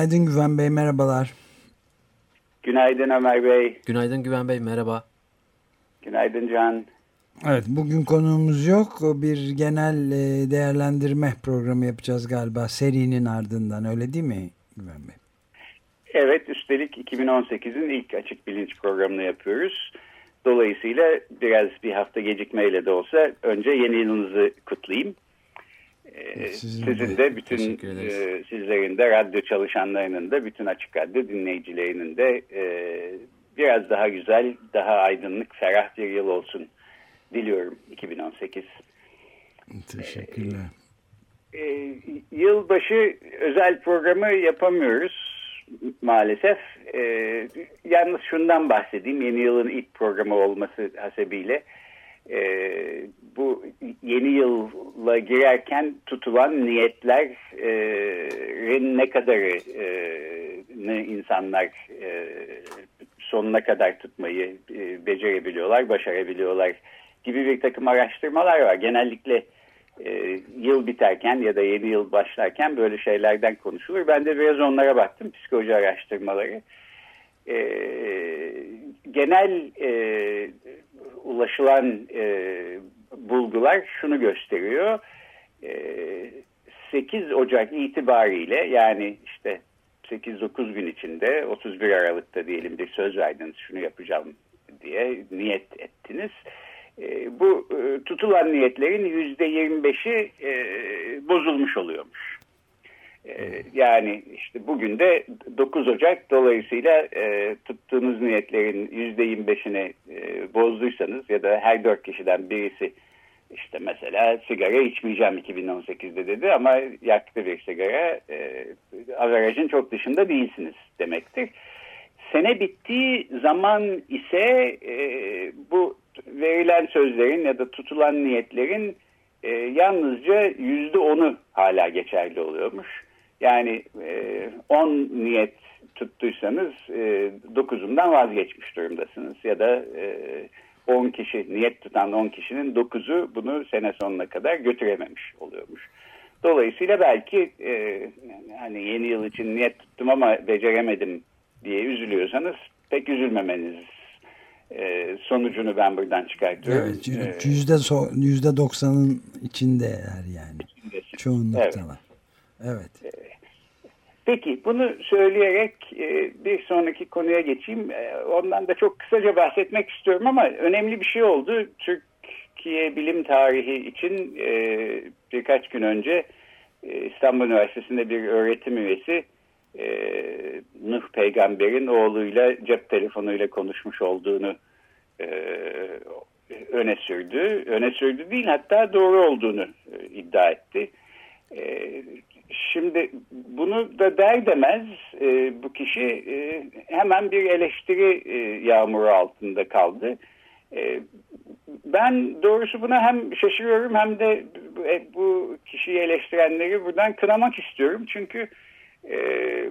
Günaydın Güven Bey, merhabalar. Günaydın Ömer Bey. Günaydın Güven Bey, merhaba. Günaydın Can. Evet, bugün konuğumuz yok. Bir genel e, değerlendirme programı yapacağız galiba serinin ardından, öyle değil mi Güven Bey? Evet, üstelik 2018'in ilk açık bilinç programını yapıyoruz. Dolayısıyla biraz bir hafta gecikmeyle de olsa önce yeni yılınızı kutlayayım. Ee, sizin, sizin de bütün e, sizlerin de radyo çalışanlarının da bütün açık radyo dinleyicilerinin de e, biraz daha güzel, daha aydınlık, ferah bir yıl olsun diliyorum 2018. Teşekkürler. E, e, yılbaşı özel programı yapamıyoruz maalesef. E, yalnız şundan bahsedeyim. Yeni yılın ilk programı olması hasebiyle. E, bu yeni yılla girerken tutulan niyetlerin ne kadarı e, insanlar e, sonuna kadar tutmayı e, becerebiliyorlar, başarabiliyorlar gibi bir takım araştırmalar var. Genellikle e, yıl biterken ya da yeni yıl başlarken böyle şeylerden konuşulur. Ben de biraz onlara baktım psikoloji araştırmaları. E, genel e, ulaşılan e, bulgular şunu gösteriyor. E, 8 Ocak itibariyle yani işte 8-9 gün içinde 31 Aralık'ta diyelim bir söz verdiniz şunu yapacağım diye niyet ettiniz. E, bu e, tutulan niyetlerin yüzde yirmi beşi e, bozulmuş oluyormuş. Yani işte bugün de 9 Ocak dolayısıyla tuttuğunuz niyetlerin yüzde yirmi beşini bozduysanız ya da her dört kişiden birisi işte mesela sigara içmeyeceğim 2018'de dedi ama yaktı bir sigara e, averajın çok dışında değilsiniz demektir. Sene bittiği zaman ise e, bu verilen sözlerin ya da tutulan niyetlerin e, yalnızca yüzde onu hala geçerli oluyormuş. Yani 10 e, niyet tuttuysanız e, 9'undan vazgeçmiş durumdasınız. Ya da e, 10 kişi niyet tutan 10 kişinin 9'u bunu sene sonuna kadar götürememiş oluyormuş. Dolayısıyla belki e, hani yeni yıl için niyet tuttum ama beceremedim diye üzülüyorsanız pek üzülmemeniz e, sonucunu ben buradan çıkartıyorum. Evet, yüzde, so, yüzde doksanın içinde eğer yani. İçindesin. Çoğunlukta evet. var. Evet. E, peki bunu söyleyerek e, bir sonraki konuya geçeyim. E, ondan da çok kısaca bahsetmek istiyorum ama önemli bir şey oldu. Türkiye bilim tarihi için birkaç gün önce İstanbul Üniversitesi'nde bir öğretim üyesi e, Nuh peygamberin oğluyla cep telefonuyla konuşmuş olduğunu e, öne sürdü. Öne sürdü değil hatta doğru olduğunu e, iddia etti. E, şimdi bunu da der demez e, bu kişi e, hemen bir eleştiri e, yağmuru altında kaldı. E, ben doğrusu buna hem şaşırıyorum hem de bu, bu kişiyi eleştirenleri buradan kınamak istiyorum. Çünkü ee,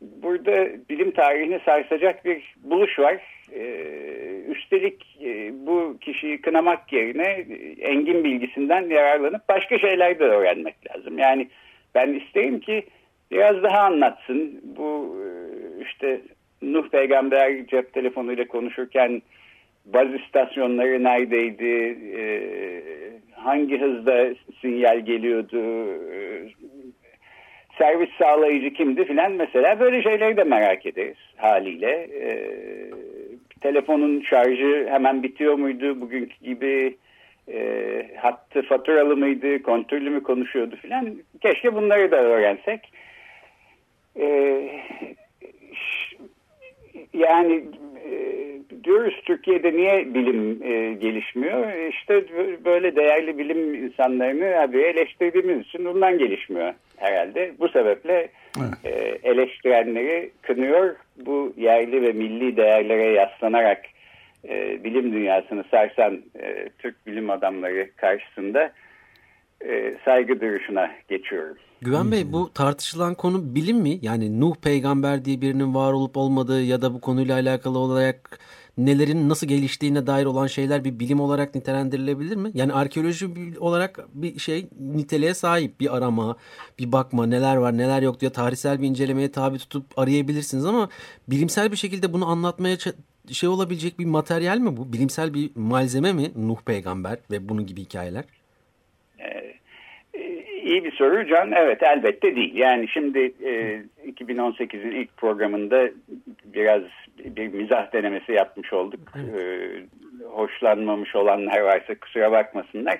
burada bilim tarihini sarsacak bir buluş var. Ee, üstelik e, bu kişiyi kınamak yerine engin bilgisinden yararlanıp başka şeyler de öğrenmek lazım. Yani ben isterim ki biraz daha anlatsın. Bu e, işte Nuh peygamber cep telefonuyla konuşurken baz istasyonları neredeydi, e, hangi hızda sinyal geliyordu, servis sağlayıcı kimdi filan mesela böyle şeyleri de merak ederiz haliyle. E, telefonun şarjı hemen bitiyor muydu bugünkü gibi e, hattı faturalı mıydı kontrollü mü konuşuyordu filan keşke bunları da öğrensek. E, yani e, diyoruz Türkiye'de niye bilim e, gelişmiyor? İşte böyle değerli bilim insanlarını abi eleştirdiğimiz için bundan gelişmiyor herhalde. Bu sebeple evet. e, eleştirenleri kınıyor. Bu yerli ve milli değerlere yaslanarak e, bilim dünyasını sarsan e, Türk bilim adamları karşısında e, saygı duruşuna geçiyorum. Güven Bey bu tartışılan konu bilim mi? Yani Nuh peygamber diye birinin var olup olmadığı ya da bu konuyla alakalı olarak nelerin nasıl geliştiğine dair olan şeyler bir bilim olarak nitelendirilebilir mi? Yani arkeoloji olarak bir şey niteliğe sahip bir arama, bir bakma neler var neler yok diye tarihsel bir incelemeye tabi tutup arayabilirsiniz ama bilimsel bir şekilde bunu anlatmaya şey olabilecek bir materyal mi bu? Bilimsel bir malzeme mi Nuh peygamber ve bunun gibi hikayeler? İyi bir soru Can. Evet elbette değil. Yani şimdi e, 2018'in ilk programında biraz bir mizah denemesi yapmış olduk. Evet. E, hoşlanmamış olanlar varsa kusura bakmasınlar.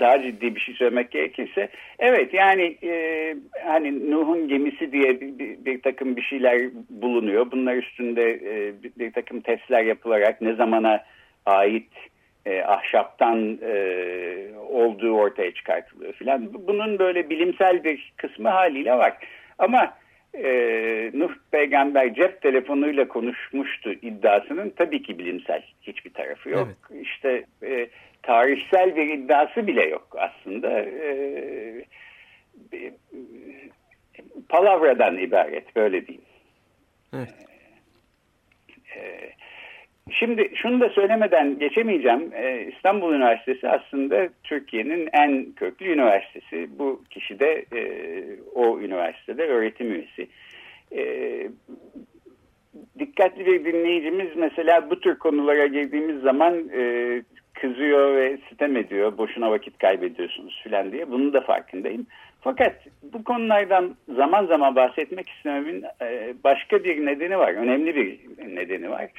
Daha ciddi bir şey söylemek gerekirse. Evet yani e, hani Nuh'un gemisi diye bir, bir, bir takım bir şeyler bulunuyor. Bunlar üstünde e, bir, bir takım testler yapılarak ne zamana ait e, ahşaptan e, olduğu ortaya çıkartılıyor filan. Bunun böyle bilimsel bir kısmı haliyle var. Ama e, Nuh peygamber cep telefonuyla konuşmuştu iddiasının tabii ki bilimsel hiçbir tarafı yok. Evet. İşte e, tarihsel bir iddiası bile yok aslında. E, e, palavradan ibaret böyle diyeyim. Evet. Şimdi şunu da söylemeden geçemeyeceğim. Ee, İstanbul Üniversitesi aslında Türkiye'nin en köklü üniversitesi. Bu kişi de e, o üniversitede öğretim üyesi. E, dikkatli bir dinleyicimiz mesela bu tür konulara girdiğimiz zaman e, kızıyor ve sitem ediyor. Boşuna vakit kaybediyorsunuz filan diye. Bunun da farkındayım. Fakat bu konulardan zaman zaman bahsetmek istememin e, başka bir nedeni var. Önemli bir nedeni var.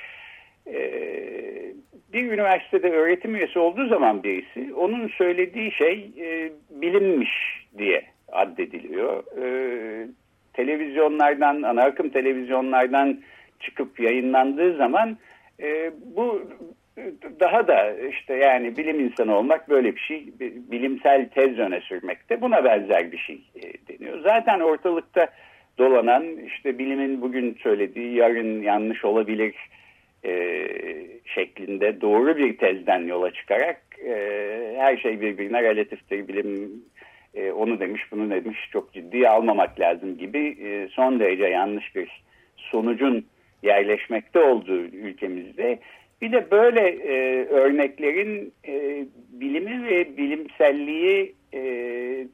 Ee, bir üniversitede öğretim üyesi olduğu zaman birisi onun söylediği şey e, bilinmiş diye addediliyor. E, televizyonlardan, ana akım televizyonlardan çıkıp yayınlandığı zaman e, bu daha da işte yani bilim insanı olmak böyle bir şey, bilimsel tez öne sürmekte buna benzer bir şey e, deniyor. Zaten ortalıkta dolanan işte bilimin bugün söylediği yarın yanlış olabilir e, şeklinde doğru bir tezden yola çıkarak e, her şey birbirine relatiftir. Bilim e, onu demiş bunu demiş çok ciddiye almamak lazım gibi e, son derece yanlış bir sonucun yerleşmekte olduğu ülkemizde. Bir de böyle e, örneklerin e, bilimi ve bilimselliği e,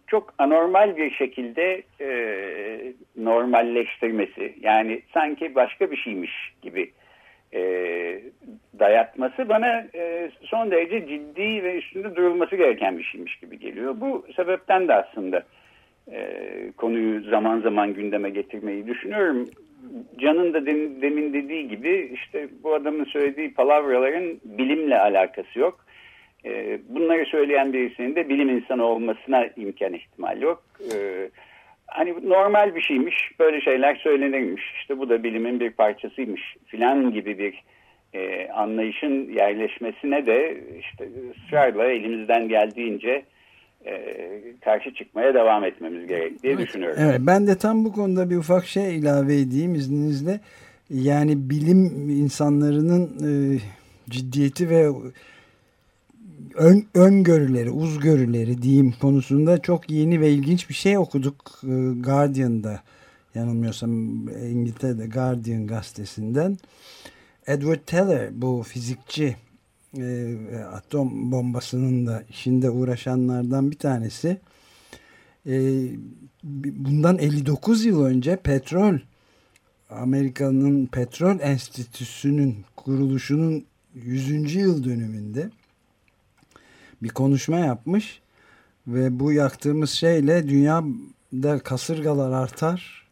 çok anormal bir şekilde e, normalleştirmesi. Yani sanki başka bir şeymiş gibi e, dayatması bana e, son derece ciddi ve üstünde durulması gereken bir şeymiş gibi geliyor. Bu sebepten de aslında e, konuyu zaman zaman gündeme getirmeyi düşünüyorum. Can'ın da demin, dediği gibi işte bu adamın söylediği palavraların bilimle alakası yok. E, bunları söyleyen birisinin de bilim insanı olmasına imkan ihtimal yok. E, hani normal bir şeymiş, böyle şeyler söylenirmiş, işte bu da bilimin bir parçasıymış filan gibi bir e, anlayışın yerleşmesine de işte ısrarla elimizden geldiğince e, karşı çıkmaya devam etmemiz gerek diye evet, düşünüyorum. Evet, ben de tam bu konuda bir ufak şey ilave edeyim izninizle. Yani bilim insanlarının e, ciddiyeti ve ön, öngörüleri, uzgörüleri diyeyim konusunda çok yeni ve ilginç bir şey okuduk e, Guardian'da. Yanılmıyorsam İngiltere'de Guardian gazetesinden. Edward Teller bu fizikçi e, atom bombasının da işinde uğraşanlardan bir tanesi. E, bundan 59 yıl önce petrol Amerika'nın Petrol Enstitüsü'nün kuruluşunun 100. yıl dönümünde bir konuşma yapmış ve bu yaktığımız şeyle dünyada kasırgalar artar,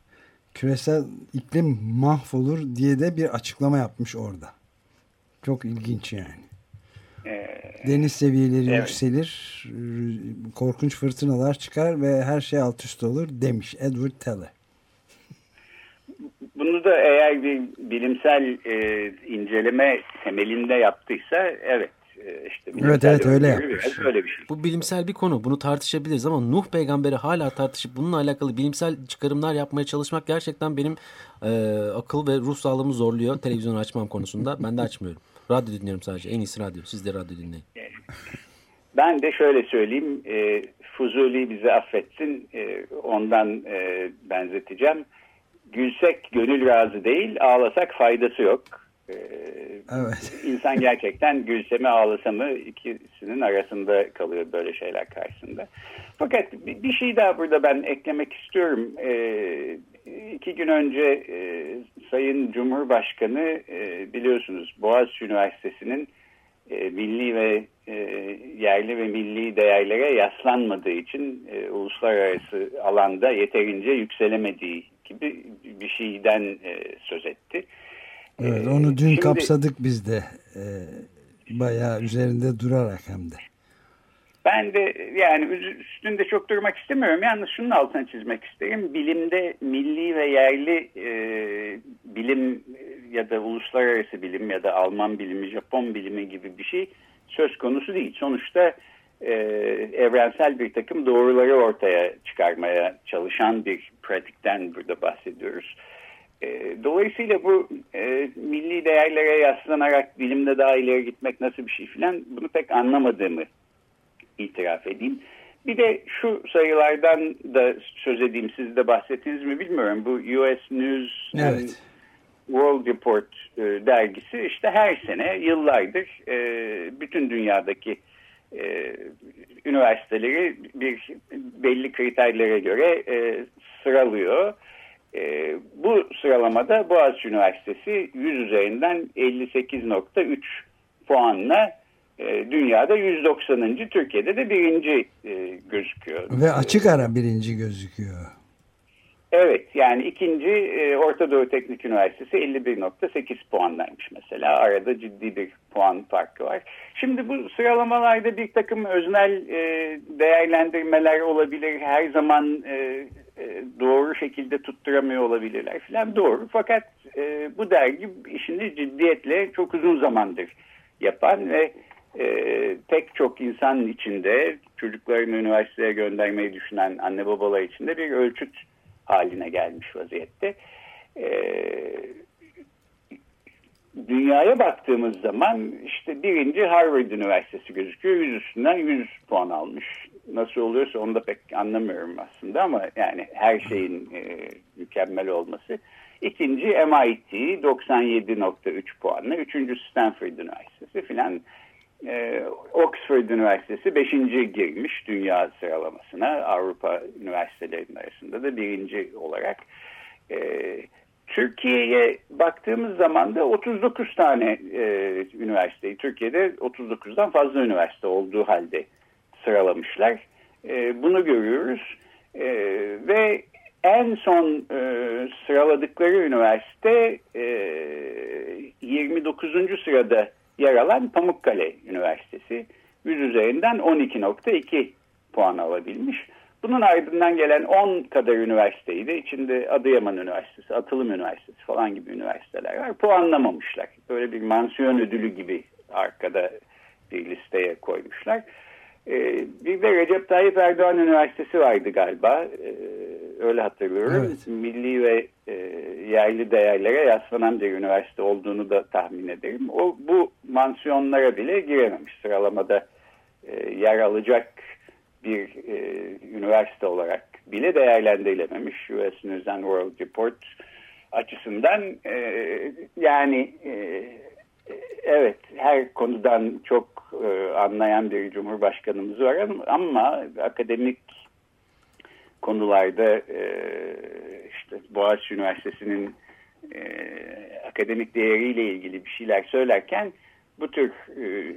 küresel iklim mahvolur diye de bir açıklama yapmış orada. Çok ilginç yani. Ee, Deniz seviyeleri evet. yükselir, korkunç fırtınalar çıkar ve her şey alt üst olur demiş Edward Teller. bunu da eğer bir bilimsel e, inceleme temelinde yaptıysa evet işte evet evet öyle yapmış. Öyle bir şey. Bu bilimsel bir konu. Bunu tartışabiliriz ama Nuh peygamberi hala tartışıp bununla alakalı bilimsel çıkarımlar yapmaya çalışmak gerçekten benim e, akıl ve ruh sağlığımı zorluyor. Televizyonu açmam konusunda. Ben de açmıyorum. Radyo dinliyorum sadece. En iyisi radyo. Siz de radyo dinleyin. Ben de şöyle söyleyeyim. E, Fuzuli bizi affetsin. E, ondan e, benzeteceğim. Gülsek gönül razı değil, ağlasak faydası yok. Evet. İnsan gerçekten gülse mi ağlasa mı ikisinin arasında kalıyor böyle şeyler karşısında. Fakat bir şey daha burada ben eklemek istiyorum. E, iki gün önce e, Sayın Cumhurbaşkanı e, biliyorsunuz Boğaziçi Üniversitesi'nin e, milli ve yerli ve milli değerlere yaslanmadığı için uluslararası alanda yeterince yükselemediği gibi bir şeyden söz etti. Evet, onu dün Şimdi, kapsadık biz de e, bayağı üzerinde durarak hem de. Ben de yani üstünde çok durmak istemiyorum. Yalnız şunun altını çizmek isterim. Bilimde milli ve yerli e, bilim ya da uluslararası bilim ya da Alman bilimi, Japon bilimi gibi bir şey söz konusu değil. Sonuçta e, evrensel bir takım doğruları ortaya çıkarmaya çalışan bir pratikten burada bahsediyoruz. E, dolayısıyla bu e, milli değerlere yaslanarak bilimde daha ileri gitmek nasıl bir şey filan bunu pek anlamadığımı itiraf edeyim. Bir de şu sayılardan da söz edeyim. Siz de bahsettiniz mi bilmiyorum. Bu US News evet. World Report e, dergisi işte her sene yıllardır e, bütün dünyadaki e, üniversiteleri bir belli kriterlere göre e, sıralıyor. E, bu sıralamada Boğaziçi Üniversitesi 100 üzerinden 58.3 puanla e, dünyada 190. Türkiye'de de birinci e, gözüküyor. Ve açık ara birinci gözüküyor. Evet yani ikinci e, Orta Doğu Teknik Üniversitesi 51.8 puanlaymış mesela. Arada ciddi bir puan farkı var. Şimdi bu sıralamalarda bir takım öznel e, değerlendirmeler olabilir. Her zaman e, e, doğru şekilde tutturamıyor olabilirler falan doğru. Fakat e, bu dergi işini ciddiyetle çok uzun zamandır yapan ve e, pek çok insanın içinde çocuklarını üniversiteye göndermeyi düşünen anne babalar içinde bir ölçüt haline gelmiş vaziyette. E, dünyaya baktığımız zaman işte birinci Harvard Üniversitesi gözüküyor. Yüz üstünden 100 puan almış. Nasıl oluyorsa onu da pek anlamıyorum aslında ama yani her şeyin e, mükemmel olması. İkinci MIT 97.3 puanla. Üçüncü Stanford Üniversitesi filan e, Oxford Üniversitesi 5. girmiş dünya sıralamasına Avrupa üniversitelerinin arasında da birinci olarak. E, Türkiye'ye baktığımız zaman da 39 tane e, üniversiteyi Türkiye'de 39'dan fazla üniversite olduğu halde sıralamışlar. E, bunu görüyoruz e, ve en son e, sıraladıkları üniversite e, 29. sırada yer alan Pamukkale Üniversitesi 100 üzerinden 12.2 puan alabilmiş. Bunun ardından gelen 10 kadar üniversiteyi de içinde Adıyaman Üniversitesi, Atılım Üniversitesi falan gibi üniversiteler var. Puanlamamışlar. Böyle bir mansiyon ödülü gibi arkada bir listeye koymuşlar. Ee, bir de Recep Tayyip Erdoğan Üniversitesi vardı galiba. Ee, öyle hatırlıyorum. Evet. Milli ve e, yerli değerlere yaslanan bir üniversite olduğunu da tahmin ederim. O bu mansiyonlara bile girememiş. Sıralamada e, yer alacak bir e, üniversite olarak bile değerlendirilememiş. US News and World Report açısından e, yani e, evet her konudan çok e, anlayan bir cumhurbaşkanımız var ama akademik konularda e, işte Boğaziçi Üniversitesi'nin e, akademik değeriyle ilgili bir şeyler söylerken bu tür e,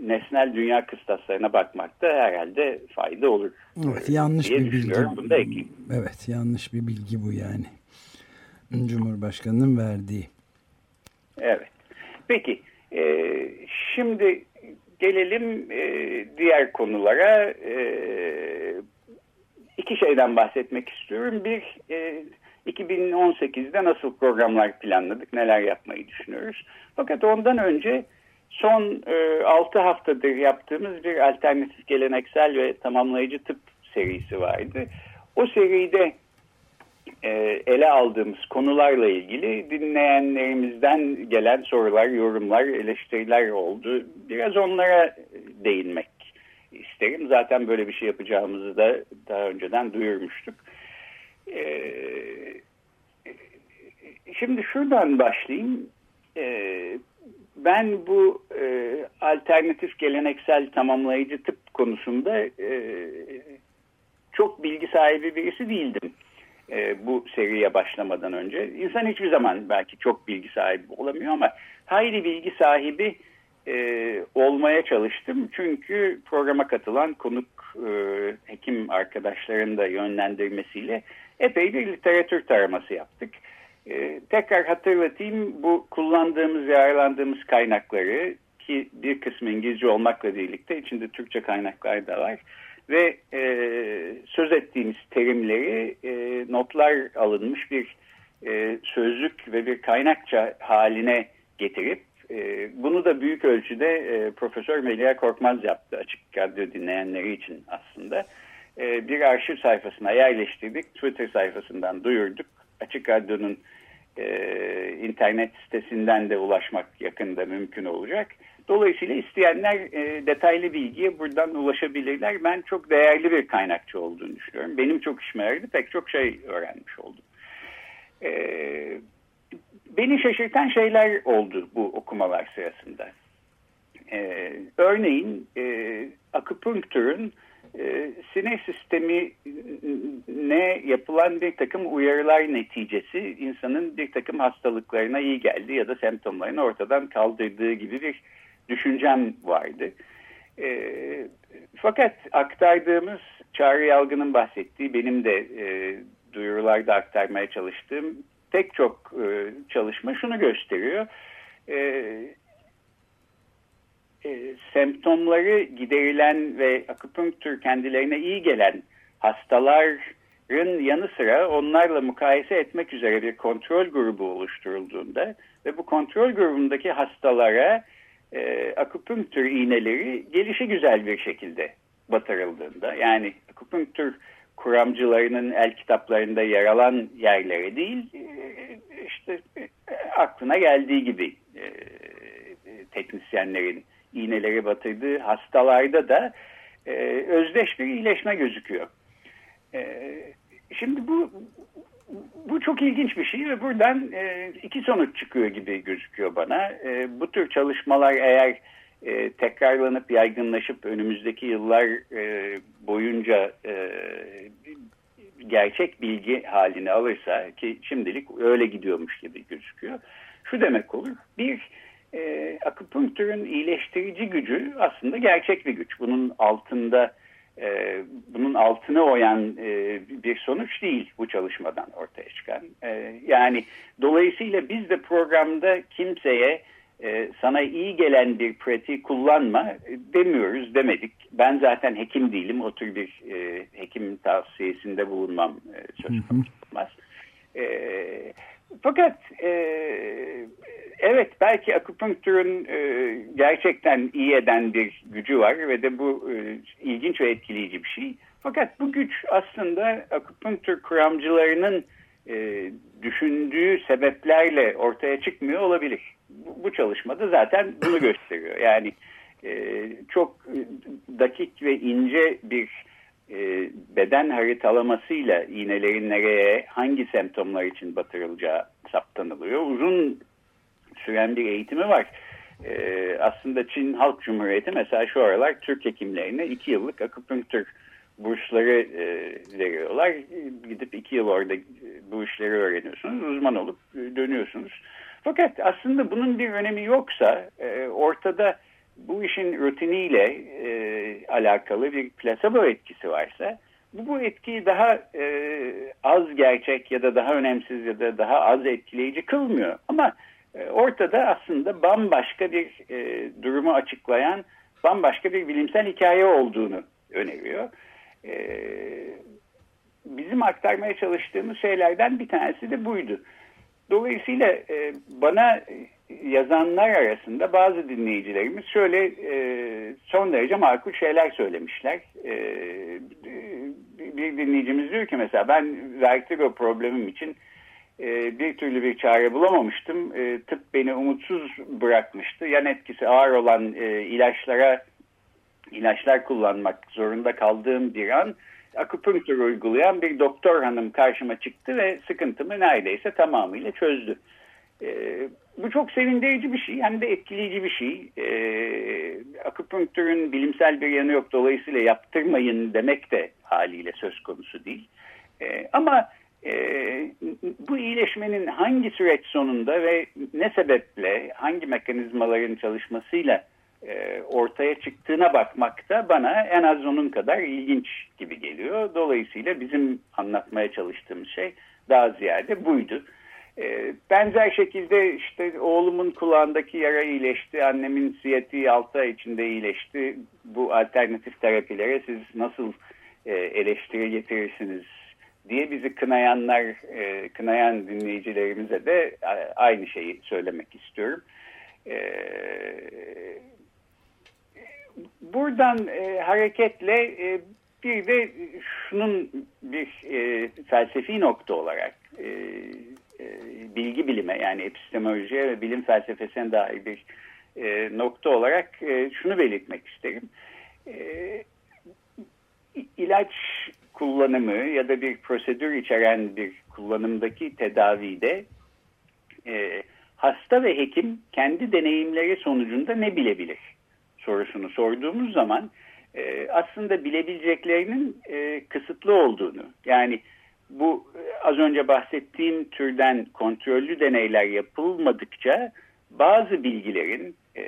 nesnel dünya kıstaslarına bakmakta herhalde fayda olur. Evet yanlış bir bilgi. Bunu da ekleyeyim. Evet yanlış bir bilgi bu yani. Cumhurbaşkanının verdiği. Evet. Peki e, şimdi gelelim e, diğer konulara. E, iki şeyden bahsetmek istiyorum. Bir, e, 2018'de nasıl programlar planladık, neler yapmayı düşünüyoruz. Fakat ondan önce son e, 6 haftadır yaptığımız bir alternatif geleneksel ve tamamlayıcı tıp serisi vardı. O seride e, ele aldığımız konularla ilgili dinleyenlerimizden gelen sorular, yorumlar, eleştiriler oldu. Biraz onlara değinmek isterim. Zaten böyle bir şey yapacağımızı da daha önceden duyurmuştuk. E, şimdi şuradan başlayayım. E, ben bu alternatif geleneksel tamamlayıcı tıp konusunda çok bilgi sahibi birisi değildim e, bu seriye başlamadan önce. İnsan hiçbir zaman belki çok bilgi sahibi olamıyor ama hayli bilgi sahibi e, olmaya çalıştım. Çünkü programa katılan konuk e, hekim arkadaşların da yönlendirmesiyle epey bir literatür taraması yaptık. E, tekrar hatırlatayım bu kullandığımız, yararlandığımız kaynakları ki bir kısmı İngilizce olmakla birlikte içinde Türkçe kaynaklar da var ve e, söz ettiğimiz terimleri e, notlar alınmış bir e, sözlük ve bir kaynakça haline getirip e, bunu da büyük ölçüde e, Profesör Melia Korkmaz yaptı açık radyo dinleyenleri için aslında. E, bir arşiv sayfasına yerleştirdik, Twitter sayfasından duyurduk. Açık Radyo'nun e, internet sitesinden de ulaşmak yakında mümkün olacak. Dolayısıyla isteyenler e, detaylı bilgiye buradan ulaşabilirler. Ben çok değerli bir kaynakçı olduğunu düşünüyorum. Benim çok işime yaradı. Pek çok şey öğrenmiş oldum. E, beni şaşırtan şeyler oldu bu okumalar sırasında. E, örneğin e, akupunktürün e, sinir sistemine yapılan bir takım uyarılar neticesi insanın bir takım hastalıklarına iyi geldi ya da semptomlarını ortadan kaldırdığı gibi bir düşüncem vardı. E, fakat aktardığımız Çağrı Yalgın'ın bahsettiği benim de e, duyurularda aktarmaya çalıştığım pek çok e, çalışma şunu gösteriyor. E, e, semptomları giderilen ve akupunktür kendilerine iyi gelen hastaların yanı sıra onlarla mukayese etmek üzere bir kontrol grubu oluşturulduğunda ve bu kontrol grubundaki hastalara e, akupunktür iğneleri gelişi güzel bir şekilde batırıldığında yani akupunktür kuramcılarının el kitaplarında yer alan yerlere değil e, işte e, aklına geldiği gibi e, teknisyenlerin iğneleri batırdığı hastalarda da özdeş bir iyileşme gözüküyor. Şimdi bu bu çok ilginç bir şey ve buradan e, iki sonuç çıkıyor gibi gözüküyor bana. E, bu tür çalışmalar eğer e, tekrarlanıp yaygınlaşıp önümüzdeki yıllar e, boyunca e, gerçek bilgi halini alırsa ki şimdilik öyle gidiyormuş gibi gözüküyor. Şu demek olur. Bir, e, akupunktürün iyileştirici gücü aslında gerçek bir güç. Bunun altında e, bunun altını oyan e, bir sonuç değil bu çalışmadan ortaya çıkan. E, yani dolayısıyla biz de programda kimseye e, sana iyi gelen bir pratiği kullanma demiyoruz demedik. Ben zaten hekim değilim. O tür bir e, hekim tavsiyesinde bulunmam e, söz konusu olmaz. E, fakat e, evet belki akupunktürün e, gerçekten iyi eden bir gücü var ve de bu e, ilginç ve etkileyici bir şey. Fakat bu güç aslında akupunktür kuramcılarının e, düşündüğü sebeplerle ortaya çıkmıyor olabilir. Bu, bu çalışmada zaten bunu gösteriyor. Yani e, çok dakik ve ince bir e, beden haritalamasıyla iğnelerin nereye, hangi semptomlar için batırılacağı saptanılıyor. Uzun süren bir eğitimi var. E, aslında Çin Halk Cumhuriyeti mesela şu aralar Türk hekimlerine iki yıllık akupunktür bursları e, veriyorlar. Gidip iki yıl orada bu işleri öğreniyorsunuz. Uzman olup dönüyorsunuz. Fakat aslında bunun bir önemi yoksa e, ortada bu işin rutiniyle e, alakalı bir plasebo etkisi varsa bu, bu etkiyi daha e, az gerçek ya da daha önemsiz ya da daha az etkileyici kılmıyor. Ama e, ortada aslında bambaşka bir e, durumu açıklayan bambaşka bir bilimsel hikaye olduğunu öneriyor. E, bizim aktarmaya çalıştığımız şeylerden bir tanesi de buydu. Dolayısıyla e, bana yazanlar arasında bazı dinleyicilerimiz şöyle e, son derece makul şeyler söylemişler. E, bir dinleyicimiz diyor ki mesela ben vertigo problemim için e, bir türlü bir çare bulamamıştım. E, tıp beni umutsuz bırakmıştı. Yan etkisi ağır olan e, ilaçlara ilaçlar kullanmak zorunda kaldığım bir an akupunktur uygulayan bir doktor hanım karşıma çıktı ve sıkıntımı neredeyse tamamıyla çözdü. E, bu çok sevindirici bir şey hem de etkileyici bir şey. E, akupunktürün bilimsel bir yanı yok dolayısıyla yaptırmayın demek de haliyle söz konusu değil. E, ama e, bu iyileşmenin hangi süreç sonunda ve ne sebeple hangi mekanizmaların çalışmasıyla e, ortaya çıktığına bakmak da bana en az onun kadar ilginç gibi geliyor. Dolayısıyla bizim anlatmaya çalıştığımız şey daha ziyade buydu. E, benzer şekilde işte oğlumun kulağındaki yara iyileşti, annemin siyatiği 6 ay içinde iyileşti. Bu alternatif terapilere siz nasıl e, eleştiri getirirsiniz diye bizi kınayanlar, e, kınayan dinleyicilerimize de aynı şeyi söylemek istiyorum. E, buradan e, hareketle e, bir de şunun bir e, felsefi nokta olarak e, e, bilgi bilime yani epistemolojiye ve bilim felsefesine dair bir e, nokta olarak e, şunu belirtmek isterim. E, ilaç kullanımı ya da bir prosedür içeren bir kullanımdaki tedavide e, hasta ve hekim kendi deneyimleri sonucunda ne bilebilir sorusunu sorduğumuz zaman e, aslında bilebileceklerinin e, kısıtlı olduğunu yani bu az önce bahsettiğim türden kontrollü deneyler yapılmadıkça bazı bilgilerin e,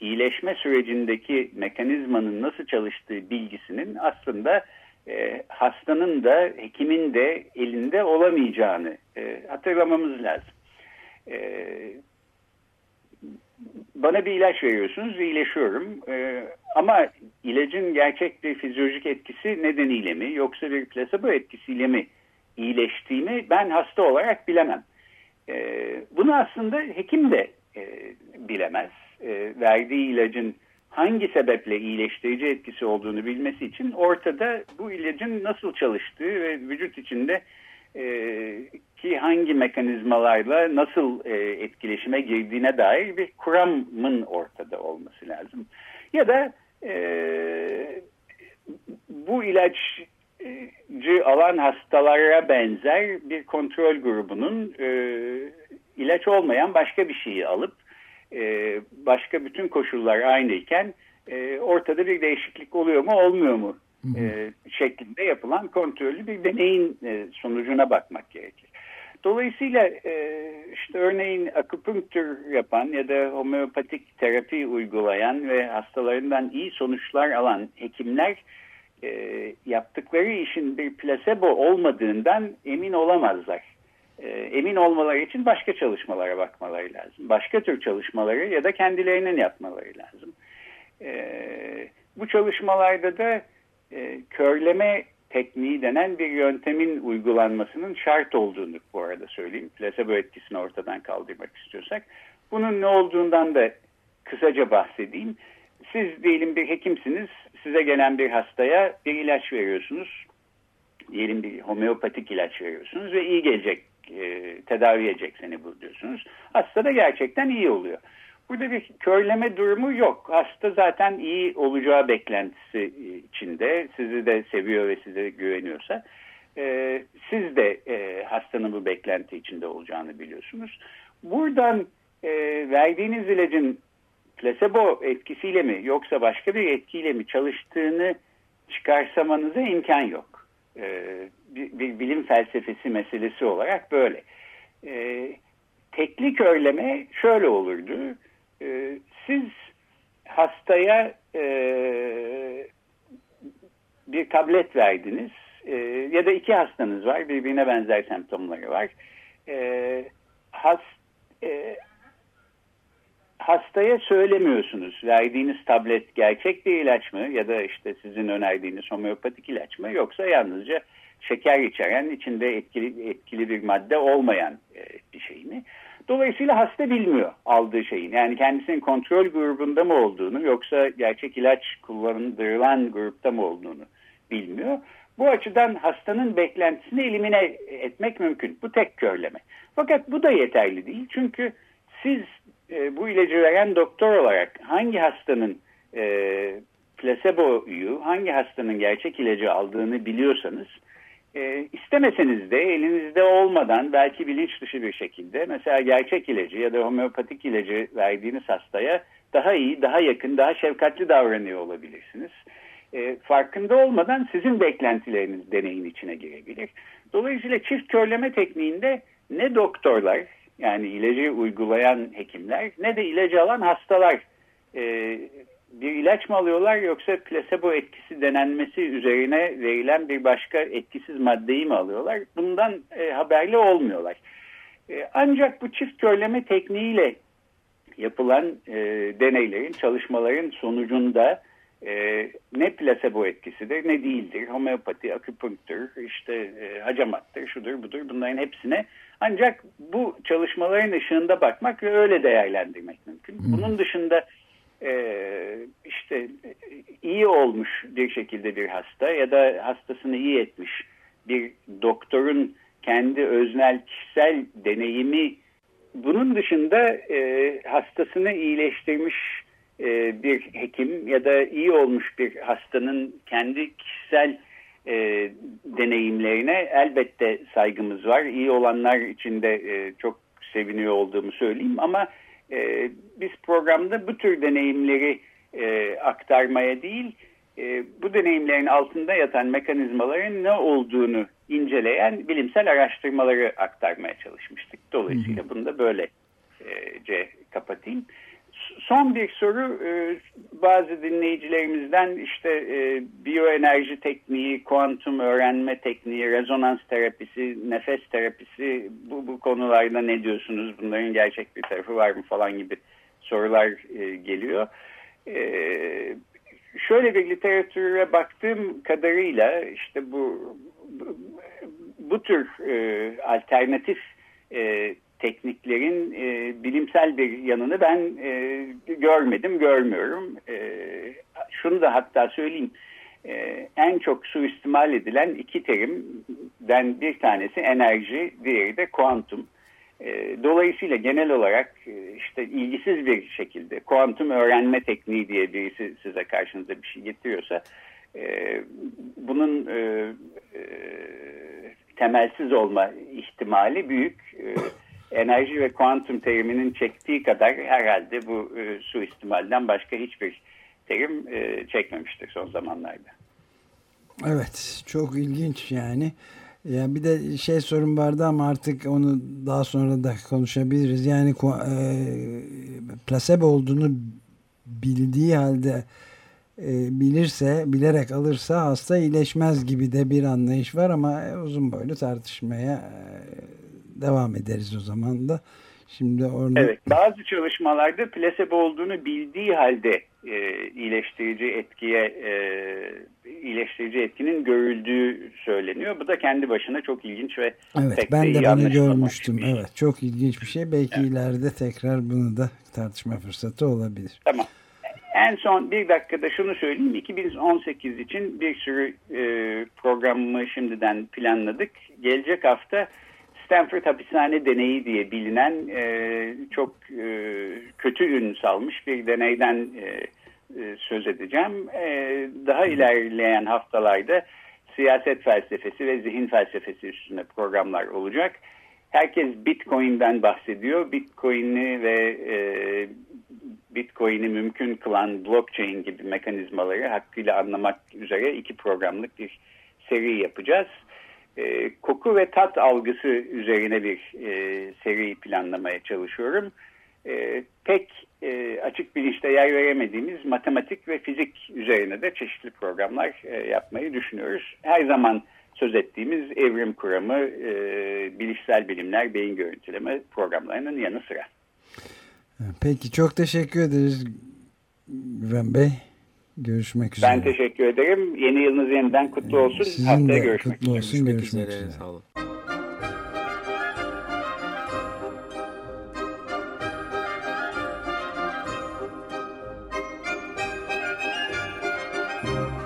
iyileşme sürecindeki mekanizmanın nasıl çalıştığı bilgisinin aslında e, hastanın da hekimin de elinde olamayacağını e, hatırlamamız lazım. E, bana bir ilaç veriyorsunuz iyileşiyorum e, ama ilacın gerçek bir fizyolojik etkisi nedeniyle mi yoksa bir plasebo etkisiyle mi iyileştiğimi ben hasta olarak bilemem. E, bunu aslında hekim de e, bilemez. E, verdiği ilacın hangi sebeple iyileştirici etkisi olduğunu bilmesi için ortada bu ilacın nasıl çalıştığı ve vücut içinde e, ki hangi mekanizmalarla nasıl e, etkileşime girdiğine dair bir kuramın ortada olması lazım. Ya da e, bu ilacı alan hastalara benzer bir kontrol grubunun e, ilaç olmayan başka bir şeyi alıp e, başka bütün koşullar aynıyken e, ortada bir değişiklik oluyor mu olmuyor mu e, şeklinde yapılan kontrollü bir deneyin e, sonucuna bakmak gerekir. Dolayısıyla e, işte örneğin akupunktür yapan ya da homeopatik terapi uygulayan ve hastalarından iyi sonuçlar alan hekimler e, yaptıkları işin bir plasebo olmadığından emin olamazlar. E, emin olmaları için başka çalışmalara bakmaları lazım. Başka tür çalışmaları ya da kendilerinin yapmaları lazım. E, bu çalışmalarda da e, körleme tekniği denen bir yöntemin uygulanmasının şart olduğunu bu arada söyleyeyim. Plasebo etkisini ortadan kaldırmak istiyorsak. Bunun ne olduğundan da kısaca bahsedeyim. Siz diyelim bir hekimsiniz. Size gelen bir hastaya bir ilaç veriyorsunuz. Diyelim bir homeopatik ilaç veriyorsunuz ve iyi gelecek, e, tedavi edecek seni bu diyorsunuz. Hasta da gerçekten iyi oluyor. Burada bir körleme durumu yok. Hasta zaten iyi olacağı beklentisi içinde. Sizi de seviyor ve size güveniyorsa. E, siz de e, hastanın bu beklenti içinde olacağını biliyorsunuz. Buradan e, verdiğiniz ilacın plasebo etkisiyle mi yoksa başka bir etkiyle mi çalıştığını çıkarsamanıza imkan yok. E, bir, bir bilim felsefesi meselesi olarak böyle. E, tekli körleme şöyle olurdu e, siz hastaya e, bir tablet verdiniz e, ya da iki hastanız var birbirine benzer semptomları var. E, has, e, hastaya söylemiyorsunuz verdiğiniz tablet gerçek bir ilaç mı ya da işte sizin önerdiğiniz homeopatik ilaç mı yoksa yalnızca şeker içeren, içinde etkili, etkili bir madde olmayan e, bir şey mi? Dolayısıyla hasta bilmiyor aldığı şeyin. Yani kendisinin kontrol grubunda mı olduğunu yoksa gerçek ilaç kullanılan grupta mı olduğunu bilmiyor. Bu açıdan hastanın beklentisini elimine etmek mümkün. Bu tek körleme. Fakat bu da yeterli değil. Çünkü siz e, bu ilacı veren doktor olarak hangi hastanın e, plaseboyu, hangi hastanın gerçek ilacı aldığını biliyorsanız e, istemeseniz de elinizde olmadan belki bilinç dışı bir şekilde mesela gerçek ilacı ya da homeopatik ilacı verdiğiniz hastaya daha iyi, daha yakın, daha şefkatli davranıyor olabilirsiniz. E, farkında olmadan sizin beklentileriniz deneyin içine girebilir. Dolayısıyla çift körleme tekniğinde ne doktorlar yani ilacı uygulayan hekimler ne de ilacı alan hastalar e, bir ilaç mı alıyorlar yoksa plasebo etkisi denenmesi üzerine verilen bir başka etkisiz maddeyi mi alıyorlar? Bundan e, haberli olmuyorlar. E, ancak bu çift körleme tekniğiyle yapılan e, deneylerin, çalışmaların sonucunda e, ne plasebo etkisidir ne değildir. Homeopati, akupunktür, işte e, hacamattır, şudur budur bunların hepsine ancak bu çalışmaların ışığında bakmak ve öyle değerlendirmek mümkün. Bunun dışında işte iyi olmuş bir şekilde bir hasta ya da hastasını iyi etmiş bir doktorun kendi öznel kişisel deneyimi bunun dışında e, hastasını iyileştirmiş e, bir hekim ya da iyi olmuş bir hastanın kendi kişisel e, deneyimlerine elbette saygımız var. İyi olanlar için de e, çok seviniyor olduğumu söyleyeyim ama e, biz programda bu tür deneyimleri e, aktarmaya değil, e, bu deneyimlerin altında yatan mekanizmaların ne olduğunu inceleyen bilimsel araştırmaları aktarmaya çalışmıştık. Dolayısıyla bunu da böylece kapatayım. Son bir soru e, bazı dinleyicilerimizden işte e, biyoenerji tekniği, kuantum öğrenme tekniği, rezonans terapisi, nefes terapisi bu, bu konularda ne diyorsunuz? Bunların gerçek bir tarafı var mı falan gibi sorular e, geliyor. Şöyle bir literatüre baktığım kadarıyla işte bu bu, bu tür alternatif tekniklerin e, bilimsel bir yanını ben e, görmedim, görmüyorum. E, şunu da hatta söyleyeyim. E, en çok suistimal edilen iki terimden bir tanesi enerji, diğeri de kuantum. E, dolayısıyla genel olarak e, işte ilgisiz bir şekilde kuantum öğrenme tekniği diye birisi size karşınıza bir şey getiriyorsa e, bunun e, e, temelsiz olma ihtimali büyük. E, enerji ve kuantum teriminin çektiği kadar herhalde bu e, suistimalden başka hiçbir terim e, çekmemiştir son zamanlarda. Evet çok ilginç yani. Ya bir de şey sorun vardı ama artık onu daha sonra da konuşabiliriz. Yani e, plasebo olduğunu bildiği halde e, bilirse, bilerek alırsa hasta iyileşmez gibi de bir anlayış var ama uzun boylu tartışmaya e, devam ederiz o zaman da. Şimdi orada... Evet, bazı çalışmalarda plasebo olduğunu bildiği halde e, iyileştirici etkiye e, iyileştirici etkinin görüldüğü söyleniyor. Bu da kendi başına çok ilginç ve evet, pek ben de, de bunu görmüştüm. Şey. Evet, çok ilginç bir şey. Belki evet. ileride tekrar bunu da tartışma fırsatı olabilir. Tamam. En son bir dakikada şunu söyleyeyim. 2018 için bir sürü e, programımı şimdiden planladık. Gelecek hafta Stanford hapishane deneyi diye bilinen e, çok e, kötü ün salmış bir deneyden e, e, söz edeceğim. E, daha ilerleyen haftalarda siyaset felsefesi ve zihin felsefesi üstünde programlar olacak. Herkes Bitcoin'den bahsediyor. Bitcoin'i ve e, Bitcoin'i mümkün kılan blockchain gibi mekanizmaları hakkıyla anlamak üzere iki programlık bir seri yapacağız e, koku ve tat algısı üzerine bir e, seri planlamaya çalışıyorum. E, pek e, açık bilinçte yer veremediğimiz matematik ve fizik üzerine de çeşitli programlar e, yapmayı düşünüyoruz. Her zaman söz ettiğimiz evrim kuramı, e, bilişsel bilimler, beyin görüntüleme programlarının yanı sıra. Peki çok teşekkür ederiz Güven Bey. Görüşmek üzere. Ben teşekkür ederim. Yeni yılınız yeniden kutlu olsun. Sizin Haftaya de görüşmek kutlu üzere. olsun. Görüşmek Görüşmek üzere. üzere. Sağ olun.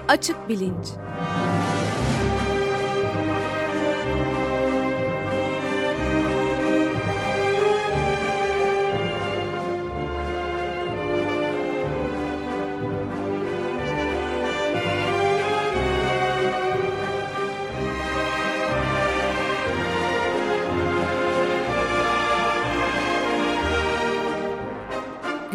Açık Bilinç